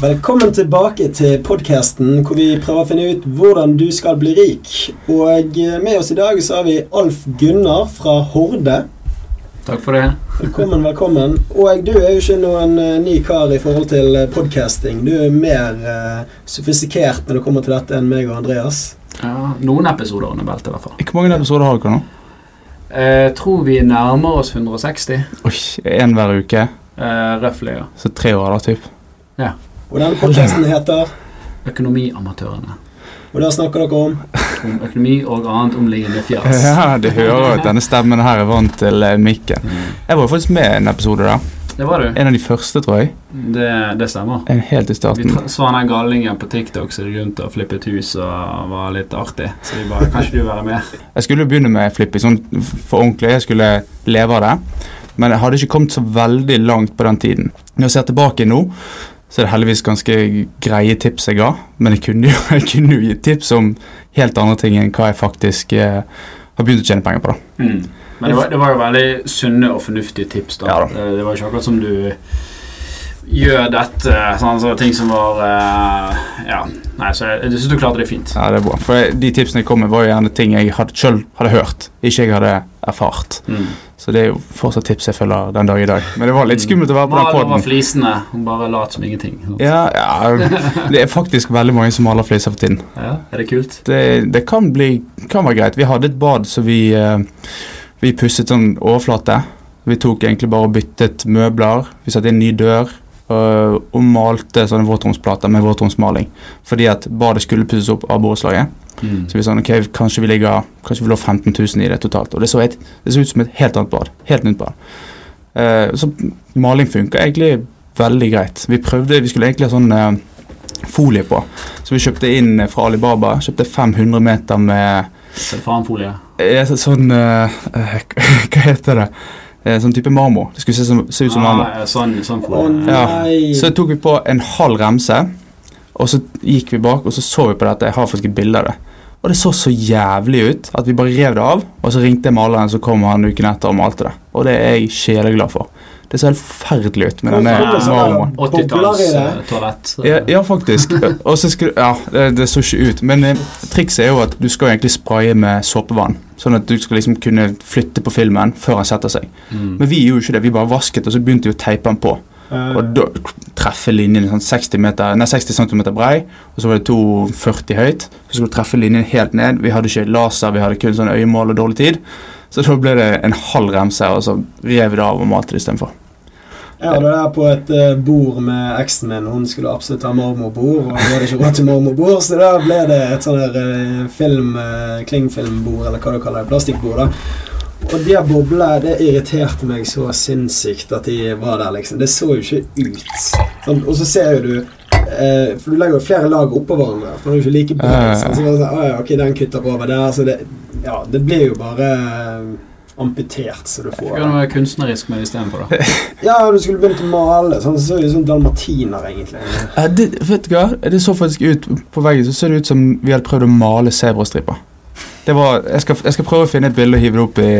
Velkommen tilbake til podkasten hvor vi prøver å finne ut hvordan du skal bli rik. Og med oss i dag så har vi Alf Gunnar fra Horde. Takk for det. Velkommen, velkommen. Og du er jo ikke noen uh, ny kar i forhold til uh, podcasting. Du er mer uh, sofistikert når det kommer til dette enn meg og Andreas. Ja, Noen episoder under beltet, i hvert fall. Hvor mange episoder har dere nå? Jeg tror vi nærmer oss 160. Oi, Én hver uke? Uh, Røftlig, ja. Så tre år, da, typ. Ja. Og den podkasten heter Økonomiamatørene. Og der snakker dere om Om økonomi og annet omliggende fjas. Ja, du hører at denne stemmen her er vant til uh, mikken. Mm. Jeg var jo faktisk med i en episode, da. Det var du. En av de første, tror jeg. Det, det stemmer. En helt i Vi starten. Vi så han der galningen på TikTok som rundt og flippet hus og var litt artig. Så vi bare Kan ikke du være med? Jeg skulle jo begynne med flipping sånn for ordentlig. Jeg skulle leve av det. Men jeg hadde ikke kommet så veldig langt på den tiden. Når jeg ser tilbake nå, så er det heldigvis ganske greie tips jeg ga. Men jeg kunne jo, jeg kunne jo gitt tips om helt andre ting enn hva jeg faktisk eh, har begynt å tjene penger på. da. Mm. Men det var, det var jo veldig sunne og fornuftige tips. da. Ja da. Det, det var ikke akkurat som du gjør dette. Sånn, så ting som var eh, Ja. Nei, så jeg, jeg syns du klarte det fint. Ja, det er bra. For jeg- de tipsene jeg kom med, var jo gjerne ting jeg hadde, selv hadde hørt, ikke jeg hadde erfart. Mm. Så det er jo fortsatt tips jeg følger den dag i dag. Men det var litt skummelt å være på den Mal over flisene og bare lat som ingenting. Ja, ja, det er faktisk veldig mange som maler fliser for tiden. Ja, Er det kult? Det, det kan, bli, kan være greit. Vi hadde et bad så vi, eh, vi pusset sånn overflate. Vi tok egentlig bare og byttet møbler. Vi satte inn ny dør. Og, og malte sånne våtromsplater med våtromsmaling. Fordi at badet skulle pusses opp av borettslaget. Mm. Så vi sa ok, kanskje vi ligger Kanskje vi lå 15 000 i det totalt. Og det så, et, det så ut som et helt annet bad. Helt nytt bad. Uh, så maling funka egentlig veldig greit. Vi prøvde, vi skulle egentlig ha sånn uh, folie på. Så vi kjøpte inn fra Alibaba kjøpte 500 meter med Selfanfolie? Uh, sånn eh, eh, Hva heter det? Eh, sånn type marmor. Det skulle se, som, se ut som marmor. Ah, marmor. sånn, sånn folie. Ja. Så tok vi på en halv remse, og så gikk vi bak og så så vi på dette. Jeg har faktisk et bilde av det. Og det så så jævlig ut at vi bare rev det av, og så ringte jeg maleren, så kom han uken etter og malte det. Og det er jeg sjeleglad for. Det ser helt forferdelig ut med denne marmoren. bobler i det? 80-tallstoalett. Ja, ja, faktisk. Og så skulle, ja, det, det så ikke ut. Men eh, trikset er jo at du skal egentlig spraye med såpevann. Sånn at du skal liksom kunne flytte på filmen før han setter seg. Mm. Men vi gjorde ikke det. Vi bare vasket, og så begynte vi å teipe den på. Eh, Og da treffe linjen sånn 60, meter, nei, 60 cm brei, og så var det 2,40 høyt. Så skulle du treffe linjen helt ned. Vi hadde ikke laser, vi hadde kun sånn øyemål og dårlig tid. Så da ble det en halv remse, og så rev det av og malte det istedenfor. Jeg hadde det der på et eh, bord med eksen min. Hun skulle absolutt ha marmorbord, og hun hadde ikke råd til marmorbord, så da ble det et sånn der eh, film, klingfilmbord, eller hva du kaller det, plastikkbord. da. Og de boblene, det irriterte meg så sinnssykt at de var der, liksom. Det så jo ikke ut. Sånn, og så ser jo du eh, For du legger jo flere lag oppå hverandre, for du er jo ikke like. Ja, ja, ja. sånn, så var sånn, «Å ja, ok, den kutter over der, så det Ja, det blir jo bare eh, amputert, så du får Gjør noe kunstnerisk med det istedenfor, da. ja, du skulle begynt å male. Sånn, så ser det ut som dalmatiner, egentlig. Eh, det, vet du hva? Det så faktisk ut på veggen så ser det ut som vi hadde prøvd å male sebrastriper. Det var, jeg, skal, jeg skal prøve å finne et bilde og hive det opp i,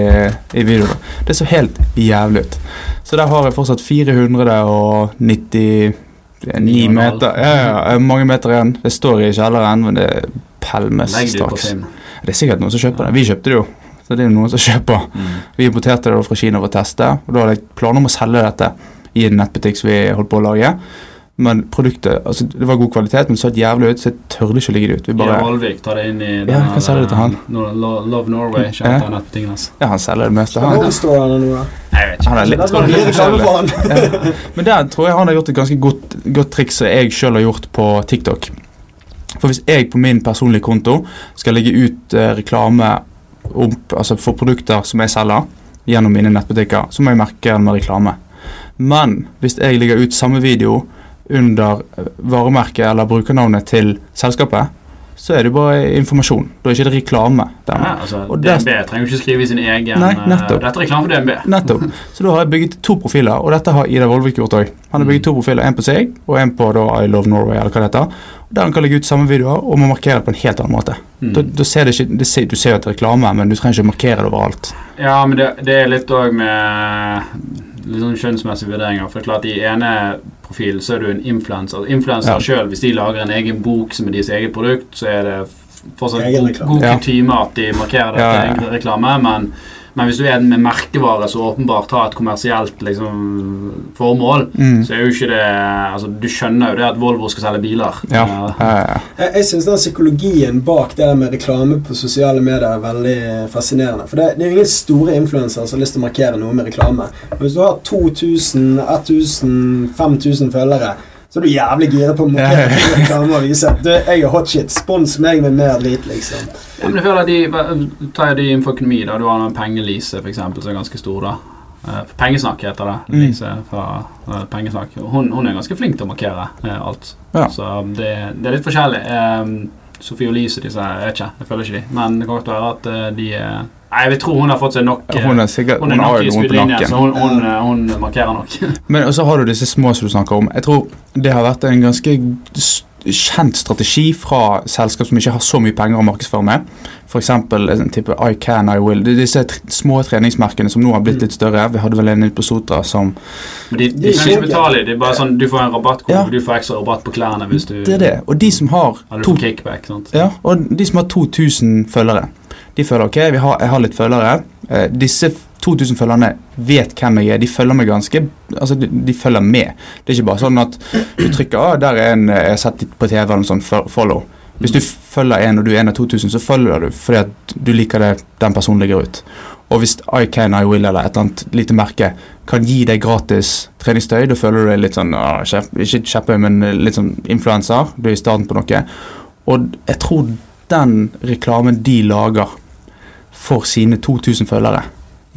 i videoen. Det så helt jævlig ut. Så der har jeg fortsatt 499 meter ja, ja, ja, mange meter igjen. Det står i kjelleren, men det pælmes straks. Det er sikkert noen som kjøper det. Vi kjøpte det jo. Så det er jo noen som kjøper. Mm. Vi importerte det fra Kina for å teste, og da hadde jeg planer om å selge dette i en nettbutikk som vi holdt på å lage. Men produktet altså Det var god kvalitet, men det så et jævlig ut, så jeg tørde ikke å ligge det ut. Vi bare, bare, Alvik tar det inn i Ja, vi kan selge det til han. Nor- Love Norway. Ja. Kjente han hans. ja, han selger det meste. Han, står han nå, da? Jeg vet han er litt, han er reklame han. ja. Men der tror jeg han har gjort et ganske godt, godt triks som jeg sjøl har gjort på TikTok. For hvis jeg på min personlige konto skal legge ut eh, reklame om, altså for produkter som jeg selger gjennom mine nettbutikker, så må jeg merke den med reklame. Men hvis jeg legger ut samme video under eh, varemerket eller brukernavnet til selskapet, så er det jo bare informasjon. Da er ikke det reklame. Ja, altså, DNB trenger jo ikke skrive i sin egen Nei, eh, nettopp. Dette er reklame for DNB. Nettopp. Så da har jeg bygget to profiler, og dette har Ida Vollvik gjort òg. Han har bygget to profiler, en på seg og en på da I Love Norway, eller hva det heter. Der han kan legge ut samme videoer og må markere det på en helt annen måte. Mm. Da, da ser det ikke, det ser, du ser jo at det er reklame, men du trenger ikke å markere det overalt. Ja, men det, det er litt òg med litt sånn skjønnsmessige vurderinger. For det er klart, I ene profil, så er du en influenser. Influenser Ja. selv, hvis de lager en egen bok som er deres eget produkt, så er det fortsatt Egen god, kutyme Ja. at de markerer det Ja, ja, ja. til egen reklame, men, men hvis du er med merkevare som åpenbart har et kommersielt liksom, formål, Mm. så er jo ikke det Altså, du skjønner jo det at Volvo skal selge biler. Ja. Ja, ja, ja. Jeg, jeg syns den psykologien bak det der med reklame på sosiale medier er veldig fascinerende. For det, det er jo ingen store influensere som har lyst til å markere noe med reklame. Men hvis du har 2000, 1000, 5000 følgere, så er du jævlig gira på å markere du, jeg er hotshit. Spons meg med mer drit, liksom. Ja, men jeg føler at de, Ta de innenfor økonomi. da Du har en pengelise, for eksempel, som er ganske stor. da Eh, Pengesnakk heter det. Mm. Lise fra uh, Pengesnakk. Hun, hun er ganske flink til å markere uh, alt. Ja. Så det, det er litt forskjellig. Um, Sofie og Lise disse, jeg vet ikke, jeg føler ikke de. Men det kan godt være at uh, de er Nei, jeg tror hun har fått seg nok eh, Hun er sikkert hun Hun er har nok i jo noen på nakken. så hun, hun, eh, hun markerer nok. Men så har du disse små som du snakker om. Jeg tror det har vært en ganske kjent strategi fra selskap som ikke har så mye penger å markedsføre med. F.eks. en type I Can, I Will. Disse små treningsmerkene som nå har blitt Mm. litt større. Vi hadde vel en ute på Sotra som Men de, de Det kan ikke betale. Det er bare sånn, Du får en rabattkode, Ja. du får ekstra rabatt på klærne hvis du Det er det. Og de som har Har to, kickback. sant? ja, og de som har 2000 følgere, de føler ok, har, jeg har litt følgere. Eh, disse 2000 følgerne vet hvem jeg er. De følger meg ganske Altså, de, de følger med. Det er ikke bare sånn at du trykker ah, 'Der er en jeg har sett på TV', eller noe sånt, follow. Hvis du følger en, og du er en av 2000, så følger du fordi at du liker det den personen legger ut. Og hvis I Can, I Will eller et eller annet lite merke kan gi deg gratis treningstøy, da føler du deg litt sånn ah, kjepp, Ikke kjepphøy, men litt sånn influenser. Du er i starten på noe. Og jeg tror den reklamen de lager for sine 2000 følgere,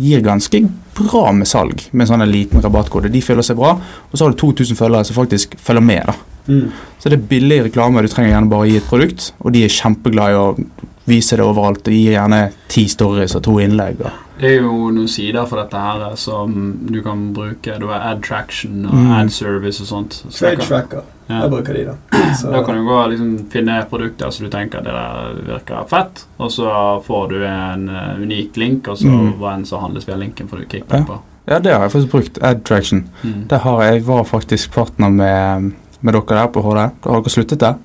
gir ganske bra med salg med en sånn liten rabattkode. De føler seg bra, og så har du 2000 følgere som faktisk følger med. da. Mm. Så det er billig reklame. Du trenger gjerne bare å gi et produkt, og de er kjempeglade i å vise det overalt. Og gir gjerne ti stories og to innlegg. Og. Det er jo noen sider for dette her eh, som du kan bruke. Du har ad traction og Mm. ad service og sånt. Så Trade kan- tracker. Ja. Jeg bruker de, da. Så, Da kan du gå og liksom finne produkter som du tenker det der virker fett, og så får du en uh, unik link, og så Mm. hva enn som handles via linken får du kickback på. Ja, det har jeg faktisk brukt. Ad traction. Mm. Det har jeg, jeg var faktisk partner med, med dere der på HD. Da har dere sluttet det?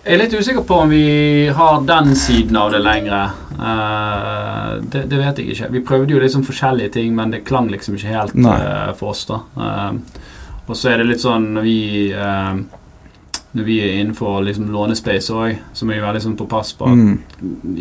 Jeg er litt usikker på om vi har den siden av det lenger. Uh, det, det vet jeg ikke. Vi prøvde jo sånn forskjellige ting, men det klang liksom ikke helt eh, for oss. da. Uh, og så er det litt sånn når vi Når vi er innenfor liksom lånespace òg, så må vi være liksom på pass på at Mm.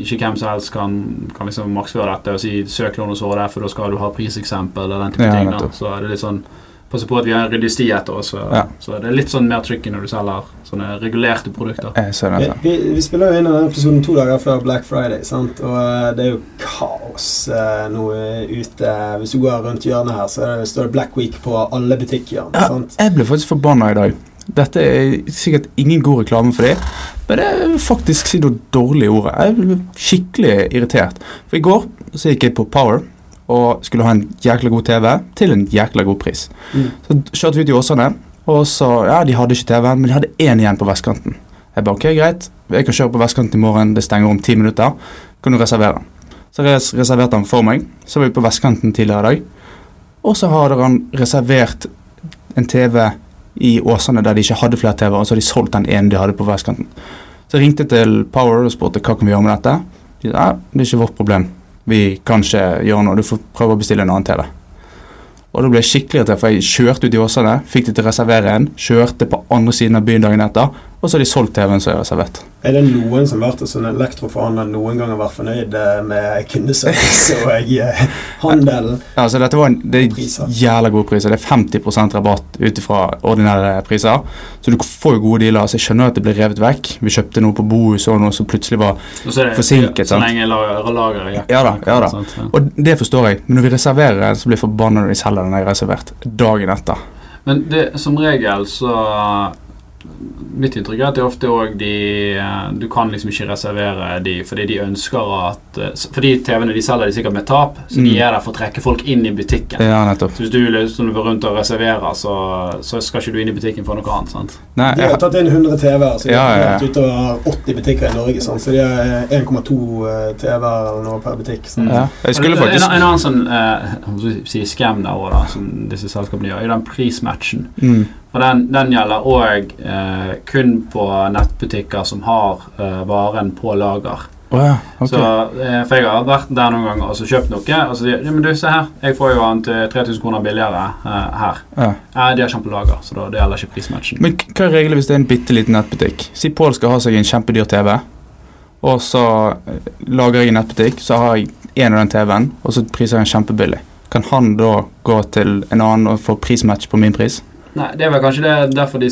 ikke hvem som helst kan, kan liksom markedsføre dette og si 'søk lån hos HD', for da skal du ha priseksempel eller den type Ja, ting. da. Så er det litt sånn Passe på at vi har en ryddig sti etter oss. Så, Ja. så det er litt sånn mer trykk når du selger sånne regulerte produkter. Jeg ser vi, vi, vi spiller jo inn denne episoden to dager før Black Friday, sant? og eh, det er jo kaos eh, nå ute. Hvis du går rundt hjørnet her, så det, står det Black Week på alle butikker. Ja. Jeg ble faktisk forbanna i dag. Dette er sikkert ingen god reklame for dem, men det er faktisk si det dårlige ordet. Jeg ble skikkelig irritert. For i går så gikk jeg på Power og skulle ha en jækla god TV til en jækla god pris. Mm. Så kjørte vi ut i Åsane, og så Ja, de hadde ikke TV, men de hadde én igjen på vestkanten. Jeg ba ok, greit, jeg kan kjøre på vestkanten i morgen, det stenger om ti minutter. Kan du reservere? Så res- reserverte han for meg. Så var vi på vestkanten tidligere i dag. Og så hadde han reservert en TV i Åsane der de ikke hadde flere TV-er, og så hadde de solgt den ene de hadde på vestkanten. Så jeg ringte til Power og spurte hva kan vi gjøre med dette. De sa ja, det er ikke vårt problem. Vi kan ikke gjøre noe, du får prøve å bestille en annen TV. Og da ble jeg skikkelig irritert, for jeg kjørte ut i Åsane, fikk de til å reservere en, kjørte på andre siden av byen dagen etter, og så har de solgt TV-en som har reservert. Er det noen som har vært hos en elektroforhandler noen gang og vært fornøyd eh, med kundeservice og eh, handel? Ja, så dette var en, det er jævla gode priser. Det er 50% rabatt ut ifra ordinære priser. Så du får jo gode dealer. Så jeg skjønner at det ble revet vekk. Vi kjøpte noe på Bohus og noe som plutselig var så er det Forsinket, så sant? lenge lager, lager i jakken. Ja da, ja da. sant? Ja. Og det forstår jeg, men når vi reserverer en, så blir jeg forbanna når de selger den jeg har reservert dagen etter. Men det, som regel så Mitt inntrykk er at det er ofte òg de eh, Du kan liksom ikke reservere de fordi de ønsker at eh, Fordi TV-ene de selger de sikkert med tap, så de Mm. er der for å trekke folk inn i butikken. Ja, nettopp. Så hvis du liksom går rundt og reserverer, så, så skal ikke du inn i butikken for noe annet. sant? De har jeg, tatt inn 100 TV-er, så de Ja, har ja, ja. har 80 butikker i Norge. Sant? så de har eh, 1,2 TV-er eller noe per butikk. Sant? ja, jeg skulle En, faktisk en annen sånn eh, si scam der også, da, som disse selskapene gjør, er den prismatchen. mm, For den, den gjelder òg eh, kun på nettbutikker som har eh, varen på lager. Oh, ja, okay. Så, eh, for jeg har vært der noen ganger og så kjøpt noe, og så sier de men du, se her, jeg får jo den til 3000 kroner billigere eh, her. Ja. De har ikke på lager, så da, det gjelder ikke prismatchen. Men hva er reglene hvis det er en bitte liten nettbutikk? Si Pål skal ha seg en kjempedyr TV, og så eh, lager jeg en nettbutikk, så har jeg en av den TV-en, og så priser jeg den kjempebillig. Kan han da gå til en annen og få prismatch på min pris? Nei, Det er vel kanskje det, derfor de,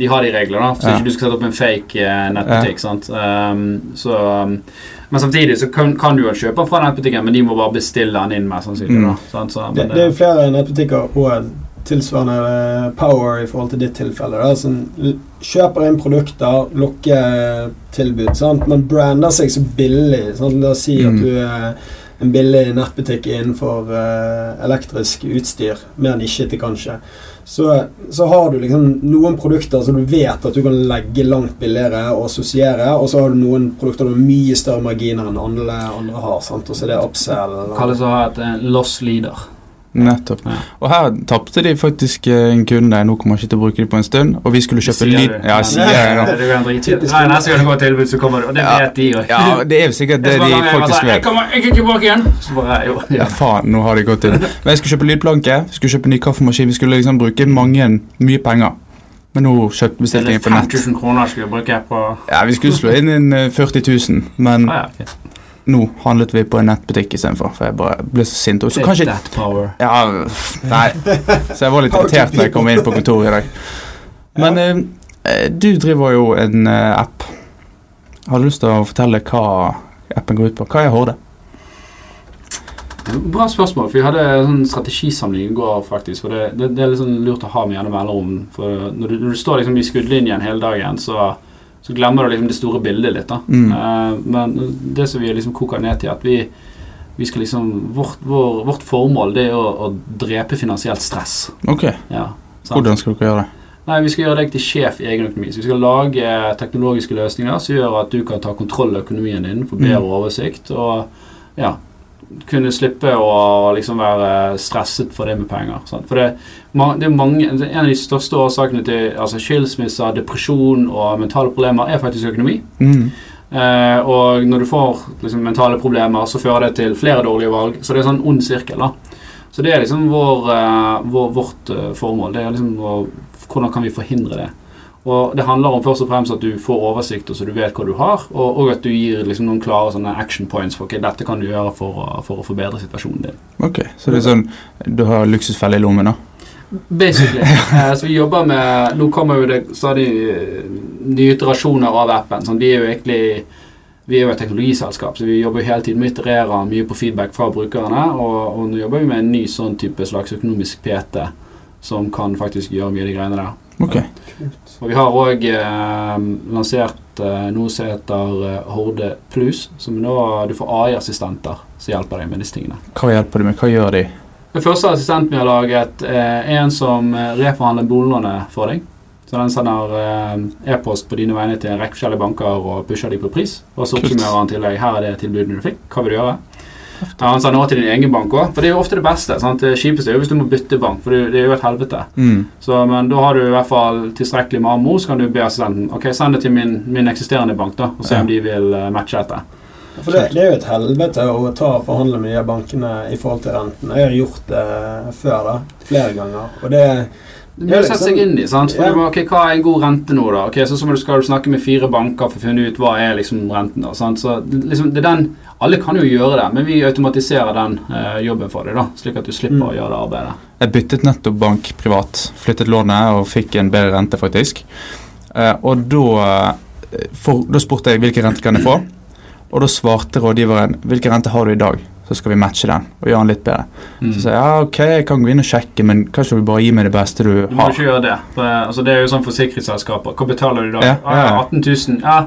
de har de reglene. Så Ja. ikke du skal sette opp en fake eh, nettbutikk. sant? Um, så, um, men samtidig så kan, kan du jo kjøpe fra nettbutikken, men de må bare bestille den inn med. sannsynlig Mm. da, sant? Så, Det, men, det er jo flere nettbutikker og tilsvarende eh, power i forhold til ditt tilfelle. Da. som kjøper inn produkter, lokketilbud, sant? men brander seg så billig. Sant? La oss si at Mm. du er en billig nettbutikk innenfor uh, elektrisk utstyr, mer nisjete kanskje. Så, så har du liksom noen produkter som du vet at du kan legge langt billigere og assosiere, og så har du noen produkter med mye større marginer enn andre, andre har. Sant? Og så er det upsell. det kalles å ha et eh, loss leader. Nettopp. Ja. Og her tapte de faktisk eh, en kunde, nå kommer jeg ikke til å bruke dem på en stund, og vi skulle kjøpe lyd... Ja, sier jeg. Det. Nei, Neste gang det kommer tilbud, så kommer det, og det vet de òg. Ja, det er sikkert det de faktisk Jeg vet. kommer ikke tilbake igjen! Så bare, jo, Ja, ja. faen, nå har de gått inn. Men jeg skulle kjøpe lydplanke, vi skulle kjøpe ny kaffemaskin, vi skulle liksom bruke mange, mye penger. Men nå kjøpte bestilte jeg på nett. 5000 kroner skulle jeg bruke på Ja, vi skulle slå inn en eh, 40 000, men ah, ja. Nå handlet vi på en nettbutikk istedenfor, for jeg bare ble så sint. Og så kanskje that power. Ja, nei. Så jeg var litt irritert når jeg kom inn på kontoret i dag. Men ja. eh, du driver jo en eh, app. Har du lyst til å fortelle hva appen går ut på? Hva er Horde? Bra spørsmål, for vi hadde en sånn strategisamling i går, faktisk. For det, det, det er litt sånn lurt å ha med gjennom mellomrom. For når du, når du står liksom i skuddlinjen hele dagen, så, så glemmer du liksom det store bildet litt. da. Mm. Eh, men det som vi liksom koker ned til, at vi, vi skal liksom Vårt, vår, vårt formål det er å, å drepe finansielt stress. Ok, Ja, hvordan skal dere gjøre det? Nei, Vi skal gjøre deg til sjef i egen økonomi. Så Vi skal lage teknologiske løsninger som gjør at du kan ta kontroll over økonomien din, få bedre Mm. oversikt og ja, kunne slippe å liksom være stresset for det med penger. Sant? For det, det er mange, En av de største årsakene til altså skilsmisser, depresjon og mentale problemer er faktisk økonomi. Mm. Eh, og når du får liksom, mentale problemer, så fører det til flere dårlige valg. Så det er en sånn ond sirkel. da. Så det er liksom vår, eh, vår, vårt eh, formål. Det er liksom Hvordan kan vi forhindre det? Og Det handler om først og fremst at du får oversikt, og så du vet hva du har, og, og at du gir liksom noen klare sånne action points for ok, dette kan du gjøre for for å forbedre situasjonen din. Ok, Så det er sånn du har luksusfelle i lommen, da? Basically. Eh, så vi jobber med Nå kommer jo det stadig eh, nye iterasjoner av appen. Sånn, vi er jo egentlig vi er jo et teknologiselskap, så vi jobber jo hele tiden med å iterere mye på feedback fra brukerne. Og, og nå jobber vi med en ny sånn type slags økonomisk PT som kan faktisk gjøre mye av de greiene der. Ok, Og vi har òg eh, lansert eh, noe som heter eh, Horde Plus, som nå du får AI-assistenter som hjelper deg med disse tingene. Hva hjelper de med? Hva gjør de? Den første assistenten vi har laget, eh, er en som eh, reforhandler boliglånet for deg. Så den sender e-post på dine vegne til en rekke forskjellige banker og pusher dem på pris. Og så oppsummerer han til deg her er det tilbudene du fikk. Hva vil du gjøre? Ja, han sender nå til din egen bank òg, for det er jo ofte det beste. Sant? Det kjipeste er jo hvis du må bytte bank, for det det er jo et helvete. Mm. Så, men da har du i hvert fall tilstrekkelig med ammo, så kan du be assistenten ok, send det til min, min eksisterende bank da, og se Ja. om de vil eh, matche etter. For det, det er jo et helvete å ta og forhandle med de bankene i forhold til renten. Jeg har gjort det før, da. Flere ganger. Og det Du må jo sette seg inn i, sant? For Ja. du må, okay, Hva er en god rente nå, da? Ok, så, så må du, skal du snakke med fire banker for å finne ut hva er liksom renten. da, sant? Så liksom, det er den, Alle kan jo gjøre det, men vi automatiserer den eh, jobben for deg, da, slik at du slipper Mm. å gjøre det arbeidet. Jeg byttet nettopp bank privat. Flyttet lånet og fikk en bedre rente, faktisk. Eh, og da, eh, for, da spurte jeg hvilken rente kan jeg få, og da svarte rådgiveren hvilken rente har du i dag. Så skal vi matche den og gjøre den litt bedre. Mm. Så sier jeg ja, ok, jeg kan gå inn og sjekke, men kanskje du bare gi meg det beste du har. Du må har. ikke gjøre det. For, altså, det er jo sånn forsikringsselskaper. Hva betaler du da? Ja, ja, ja. Ah, 18 000. Ja.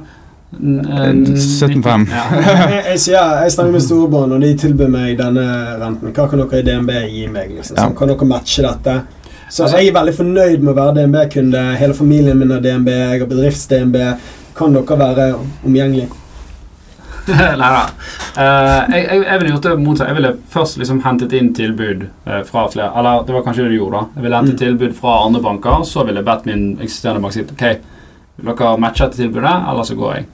eh, 17,5. Ja. jeg, jeg, jeg snakker med storebarn, og de tilbyr meg denne renten. Hva kan dere i DNB gi meg? Liksom? Ja. Sånn, kan dere matche dette? Så Altså- jeg er veldig fornøyd med å være DNB-kunde. Hele familien min er DNB. Jeg har bedrifts-DNB. Kan dere være omgjengelig? Nei da. Uh, jeg, jeg, jeg ville gjort det motsatt. Jeg ville først liksom hentet inn tilbud eh, fra flere Eller det var kanskje det du gjorde, da. Jeg ville hentet Mm. tilbud fra andre banker, så ville jeg bedt min eksisterende bank si ok, vil dere matche dette tilbudet, eller så går jeg.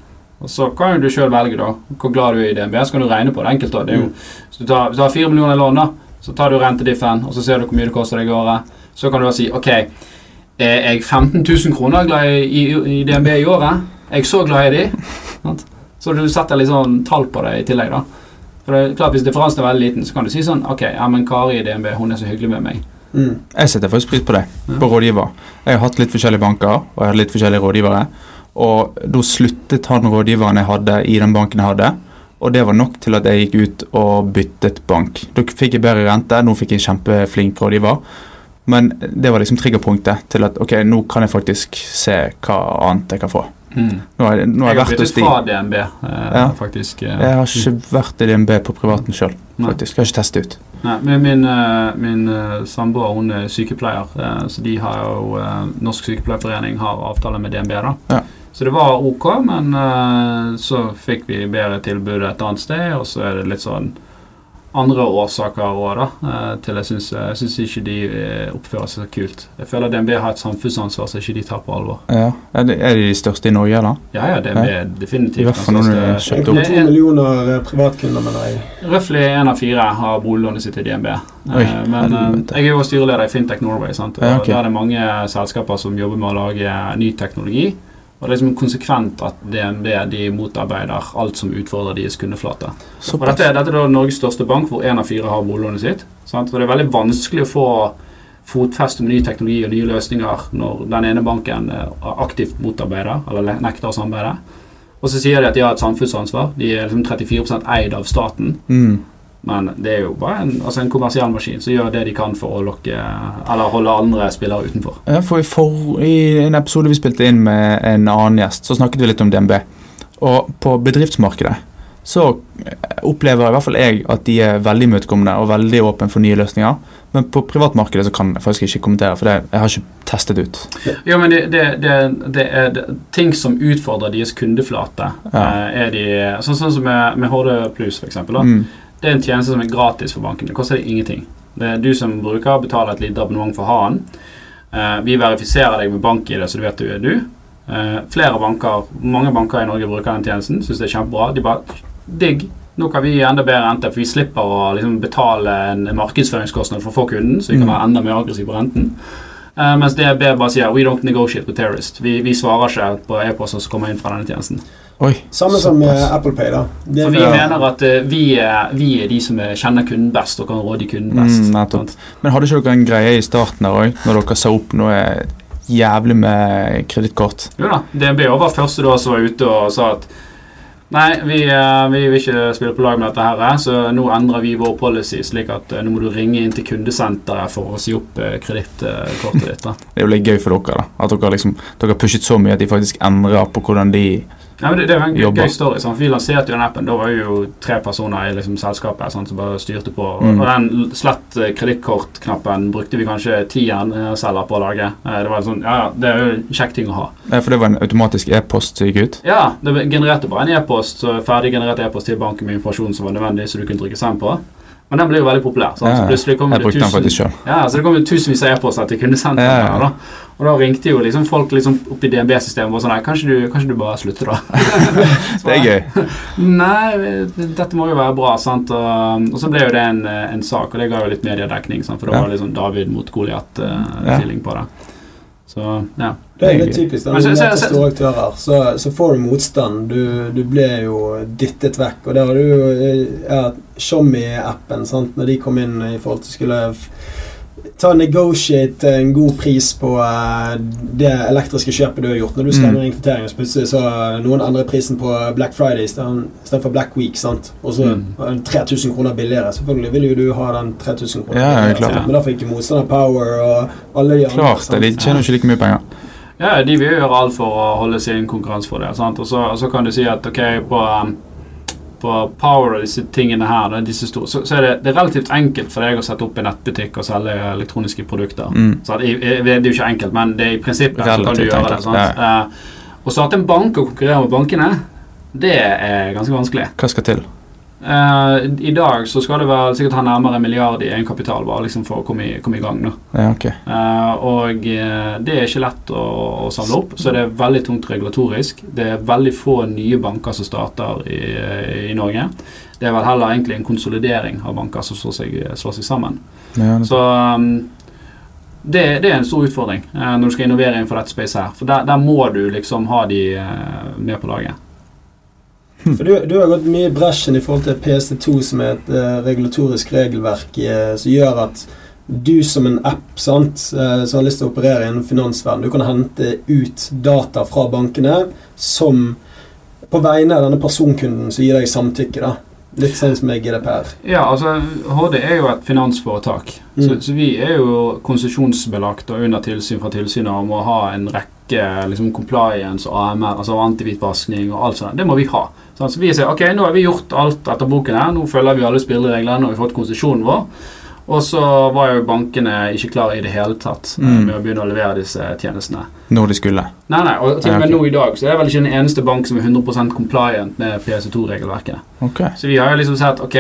Og Så kan jo du sjøl velge da hvor glad du er i DNB. Så kan du regne på det enkelt. da. Det er jo, hvis du tar, har fire millioner i lån, da, så tar du rentediffen, og så ser du hvor mye det koster deg i året. Så kan du da si ok, er jeg 15 000 kroner glad i, i, i DNB i året? Er jeg så glad i de? Så du setter litt sånn tall på det i tillegg, da. For det er klart Hvis differansen er veldig liten, så kan du si sånn Ok, ja, men Kari i DNB, hun er så hyggelig med meg. Mm. Jeg setter faktisk pris på det, Ja. på rådgiver. Jeg har hatt litt forskjellige banker, og jeg har litt forskjellige rådgivere. Og da sluttet han rådgiveren jeg hadde i den banken jeg hadde. Og det var nok til at jeg gikk ut og byttet bank. Da fikk jeg bedre rente, nå fikk jeg en kjempeflink rådgiver. Men det var liksom triggerpunktet til at ok, nå kan jeg faktisk se hva annet jeg kan få. Nå har jeg, nå har Jeg har byttet fra DNB, eh, Ja. faktisk. eh. Jeg har ikke vært i DNB på privaten sjøl, faktisk. Jeg har ikke testet ut. Nei, men min, eh, min eh, samboer hun er sykepleier, eh, så de har jo eh, Norsk Sykepleierforening har avtale med DNB. da Ja. Så det var ok, men så fikk vi bedre tilbud et annet sted, og så er det litt sånn andre årsaker òg, da. eh, til jeg syns, jeg syns ikke de eh, oppfører seg så kult. Jeg føler DNB har et samfunnsansvar som ikke de tar på alvor. Ja. Er de er de de største i Norge, da? Ja, ja, DNB er definitivt I hvert fall når du den er kjøpt opp. 1,2 millioner eh, privatkunder, mener jeg. Røftlig én av fire har boliglånet sitt i DNB. Oi, men jeg er jo styreleder i Fintech Norway. Sant? Og Ja, okay. Der er det mange selskaper som jobber med å lage ny teknologi. Og det er liksom konsekvent at DNB de motarbeider alt som utfordrer deres kundeflate. Og dette, er- dette er da Norges største bank, hvor én av fire har boliglånet sitt. Sant? Og det er veldig vanskelig å få fotfeste med ny teknologi og nye løsninger når den ene banken eh, aktivt motarbeider eller nekter å samarbeide. Og så sier de at de har et samfunnsansvar. De er liksom 34% eid av staten. Mm. Men det er jo bare en, altså en kommersiell maskin som gjør det de kan for å lokke Eller holde andre spillere utenfor. Ja, for i, for, I en episode vi spilte inn med en annen gjest, så snakket vi litt om DNB. Og på bedriftsmarkedet så opplever i hvert fall jeg at de er veldig imøtekommende og veldig åpne for nye løsninger. Men på privatmarkedet så kan jeg faktisk ikke kommentere, for det, jeg har ikke testet ut. Jo, men det, det, det, er ting som utfordrer deres kundeflate. Ja. eh, er de, sånn, sånn som med, med HD Plus, f.eks. Mm. Det er en tjeneste som er gratis for banken. Det koster deg ingenting. Det er du som bruker, betaler et lite abonnement for å ha den. Uh, vi verifiserer deg med bank-ID, så du vet du er du. Uh, flere banker, Mange banker i Norge bruker den tjenesten. Syns det er kjempebra. De bare Digg. Nå kan vi gi enda bedre rente, for vi slipper å liksom, betale en markedsføringskostnad for å få kunden, så vi kan Mm. være enda mer aggressive på renten. Uh, mens DB bare sier We don't negotiate with terrorists. Vi, vi svarer ikke på e-poster som kommer inn fra denne tjenesten. Oi. Samme som med. Apple Pay, da. Det For vi Ja. mener at eh, vi, er, vi er de som er, kjenner kunden best og kan råde kunden best. Mm, nettopp. Men hadde ikke dere en greie i starten her òg, når dere sa opp noe jævlig med kredittkort? Jo da, DNB var første da som var ute og sa at Nei, vi, eh, vi vil ikke spille på lag med dette her, eh, så nå endrer vi vår policy slik at eh, nå må du ringe inn til kundesenteret for å si opp eh, kredittkortet ditt. da. Det er jo litt gøy for dere, da. At dere liksom Dere har pushet så mye at de faktisk endrer på hvordan de Ja, men det, det er en Jobber. gøy story. Sant? Vi lanserte jo den appen. Da var jo tre personer i liksom, selskapet sant, som bare styrte på. Og, Mm. og den slett kredittkortknappen brukte vi kanskje ti selger på å lage. Eh, Det var en sånn, ja, det er jo en kjekk ting å ha. Ja, For det var en automatisk e-post som gikk ut? Ja, det genererte bare en e-post, ferdig generert e-post til banken med informasjon som var nødvendig, så du kunne trykke send på. Men den ble jo veldig populær. Sånn. Ja, Så kom Jeg brukte den faktisk sjøl. ja, så det kom jo tusenvis av e-poster til kundesenteret. Ja, ja. Da. Og da ringte jo liksom folk liksom opp i DNB-systemet og sånn Nei, kanskje du, kanskje du bare slutter, da? Så Det er gøy. Nei, dette må jo være bra, sant. Og, og så ble jo det en, en sak, og det ga jo litt mediedekning, sant? for da var det liksom David mot Goliat-feeling på det. Så ja. Det er litt typisk. når du møter store aktører, så, så får du motstand. Du, du blir jo dyttet vekk. Og der har du jo eh, ja, Shommy-appen. Når de kom inn i forhold til skulle ta negotiate en god pris på eh, det elektriske kjøpet du har gjort. Når du skanner Mm. inn kvitteringer, så plutselig så noen andre prisen på Black Friday istedenfor Black Week. sant? Og så Mm. 3000 kroner billigere. Selvfølgelig vil jo du ha den 3000 kroner Ja, ja, klart. Men da fikk ikke motstander Power og alle de andre. Klart det. De tjener ikke like mye penger. Ja, de vil jo gjøre alt for å holde sin konkurransefordel. sant? Og så, og så kan du si at ok, på, um, på Power og disse tingene her, disse store, så, så er det, det er relativt enkelt for deg å sette opp en nettbutikk og selge elektroniske produkter. Mm. Så i- det er jo ikke enkelt, men det er i prinsippet så kan du gjøre enkelt. det. sant? Ja. Eh, Å starte en bank og konkurrere med bankene, Det er ganske vanskelig. Hva skal til? Eh, I dag så skal det vel sikkert ha nærmere en milliard i egenkapital bare liksom for å komme i, komme i gang. nå. Ja, okay. uh, og uh, det er ikke lett å, å samle opp, så det er veldig tungt regulatorisk. Det er veldig få nye banker som starter i, i Norge. Det er vel heller egentlig en konsolidering av banker som slår seg, slår seg sammen. Ja, Så um, det, det er en stor utfordring når du skal innovere innenfor dette space her. For der, der må du liksom ha de med på laget. For du, du har gått mye i bresjen i forhold til PC2, som er et uh, regulatorisk regelverk uh, som gjør at du som en app sant, uh, som har lyst til å operere innen finansverden, du kan hente ut data fra bankene som på vegne av denne personkunden som gir deg samtykke. da. Litt sånn som med GDPR. Ja, altså HD er jo et finansforetak. Mm. Så, så vi er jo konsesjonsbelagt og under tilsyn fra tilsynet om å ha en rekke liksom compliance og AMR, altså antihvitvaskning og alt sånt. Det må vi ha. Sånn, så vi sier ok, nå har vi gjort alt etter boken her, nå følger vi alle spillereglene, nå har vi fått konsesjonen vår. Og så var jo bankene ikke klare i det hele tatt eh, Mm. med å begynne å levere disse tjenestene. Når de skulle. Nei, nei, og til og med nå i dag så er det vel ikke den eneste bank som er 100% compliant med PC2-regelverket. Okay. Så vi har jo liksom sett ok,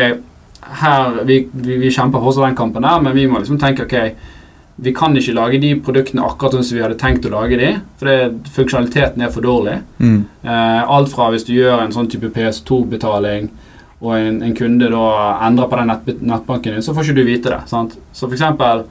her, vi, vi, vi kjemper fortsatt den kampen der, men vi må liksom tenke ok, vi kan ikke lage de produktene akkurat sånn som vi hadde tenkt å lage de, for det, funksjonaliteten er for dårlig. Mm. Eh, alt fra hvis du gjør en sånn type PS2-betaling, og en, en kunde da endrer på den nett, nettbanken din, så får ikke du vite det. sant? Så for eksempel,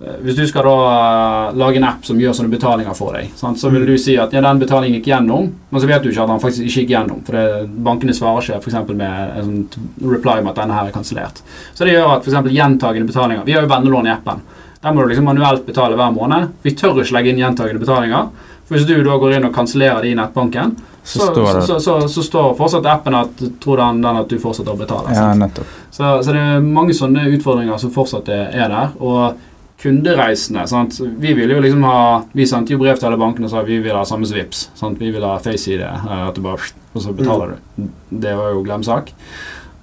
eh, hvis du skal da eh, lage en app som gjør sånne betalinger for deg, sant? så vil du si at ja, den betalingen gikk gjennom, men så vet du ikke at den faktisk ikke gikk gjennom, for det, bankene svarer ikke for eksempel med en sånn reply med at denne her er kansellert. Så det gjør at eksempel gjentagende betalinger Vi har jo vennelån i appen. Der må du liksom manuelt betale hver måned. Vi tør ikke legge inn gjentagende betalinger. For Hvis du da går inn og kansellerer det i nettbanken, Så så, står så, så, så, står fortsatt appen at tror den, den at du fortsetter å betale. Ja. Så, så det er mange sånne utfordringer som fortsatt er, er der. Og kundereisende sant? Vi vil jo liksom ha Vi sendte jo brev til alle bankene og sa vi vil ha samme Vipps. Vi vil ha FaceID, eh, at du bare og så betaler du. Det var jo glemsak.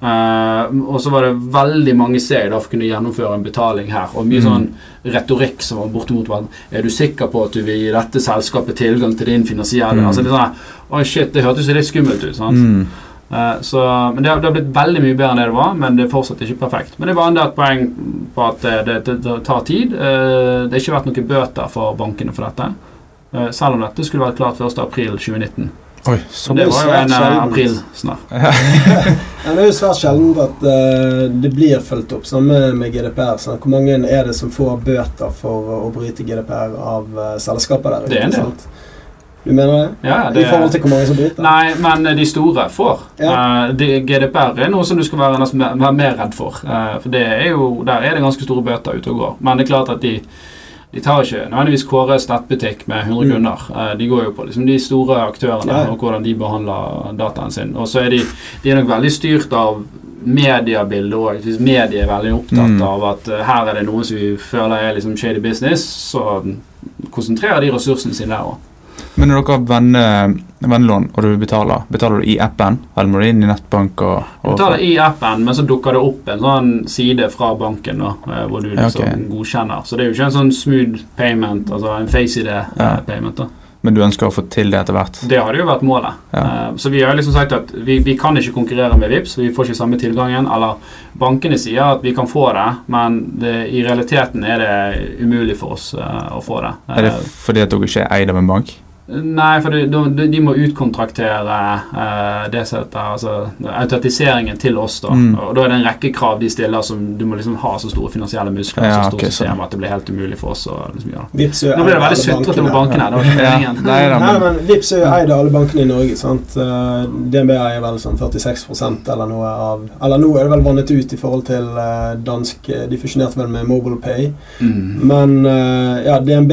Eh, og så var det veldig mange steg da for å kunne gjennomføre en betaling her. Og mye Mm. sånn retorikk som var bortimot var Er du sikker på at du vil gi dette selskapet tilgang til din finansielle Mm. Altså litt sånn Oi, shit, det hørtes jo litt skummelt ut. sant? Mm. Uh, så, men det har, det har blitt veldig mye bedre enn det det var, men det er fortsatt ikke perfekt. Men det bare enda et poeng på at det, det, det, det tar tid. Uh, det har ikke vært noen bøter for bankene for dette. Eh, selv om dette skulle vært klart 1.4.2019. Oi, Så det var jo en april snart aprilsnarr. Ja, det er jo svært sjeldent at uh, det blir fulgt opp, samme med GDPR. Sant? Hvor mange er det som får bøter for å bryte GDPR av uh, selskaper der Det er en del. Du mener det? Ja, I forhold til hvor mange som bryter? Nei, men de store får. Ja. Uh, de, GDPR er noe som du skal være være mer redd for. Eh, for det er jo, der er det ganske store bøter ute og går. Men det er klart at de, de tar ikke nødvendigvis Kåres nettbutikk med 100 Mm. kunder. Mm. de går jo på liksom, de store aktørene Ja. og hvordan de behandler dataen sin. Og så er de, de er nok veldig styrt av mediebildet òg. Hvis mediet er veldig opptatt Mm. av at uh, her er det noe som vi føler er liksom shady business, så konsentrerer de ressursene sine der òg. Men når dere har venne, vennelån og du betaler, betaler du i appen? Eller må du inn i nettbank og, Du og betaler i appen, men så dukker det opp en sånn side fra banken da, eh, hvor du liksom okay. godkjenner. Så det er jo ikke en sånn smooth payment, altså en face-ID-payment. da. Men du ønsker å få til det etter hvert? Det hadde jo vært målet. Ja. Eh, Så vi har liksom sagt at vi, vi kan ikke konkurrere med VIPS, vi får ikke samme tilgangen. Eller bankene sier at vi kan få det, men det, i realiteten er det umulig for oss eh, å få det. Er det Eh, fordi at dere ikke er eid av en bank? Nei, for de, de, de må utkontraktere uh, det som altså, automatiseringen til oss. da Mm. Og da er det en rekke krav de stiller som du må liksom ha så store finansielle muskler Ja, så stort okay, system sånn. at det blir helt umulig for oss å liksom er jo Nå ble det veldig alle sutrete på bankene. ikke Ja, nei da, Nei, men men Vipps er jo eid av alle bankene i Norge. sant? Eh, DNB eier vel sånn 46% eller noe av Eller nå er det vel vannet ut i forhold til eh, dansk De fusjonerte vel med MobilePay. Mm. Men ja, DNB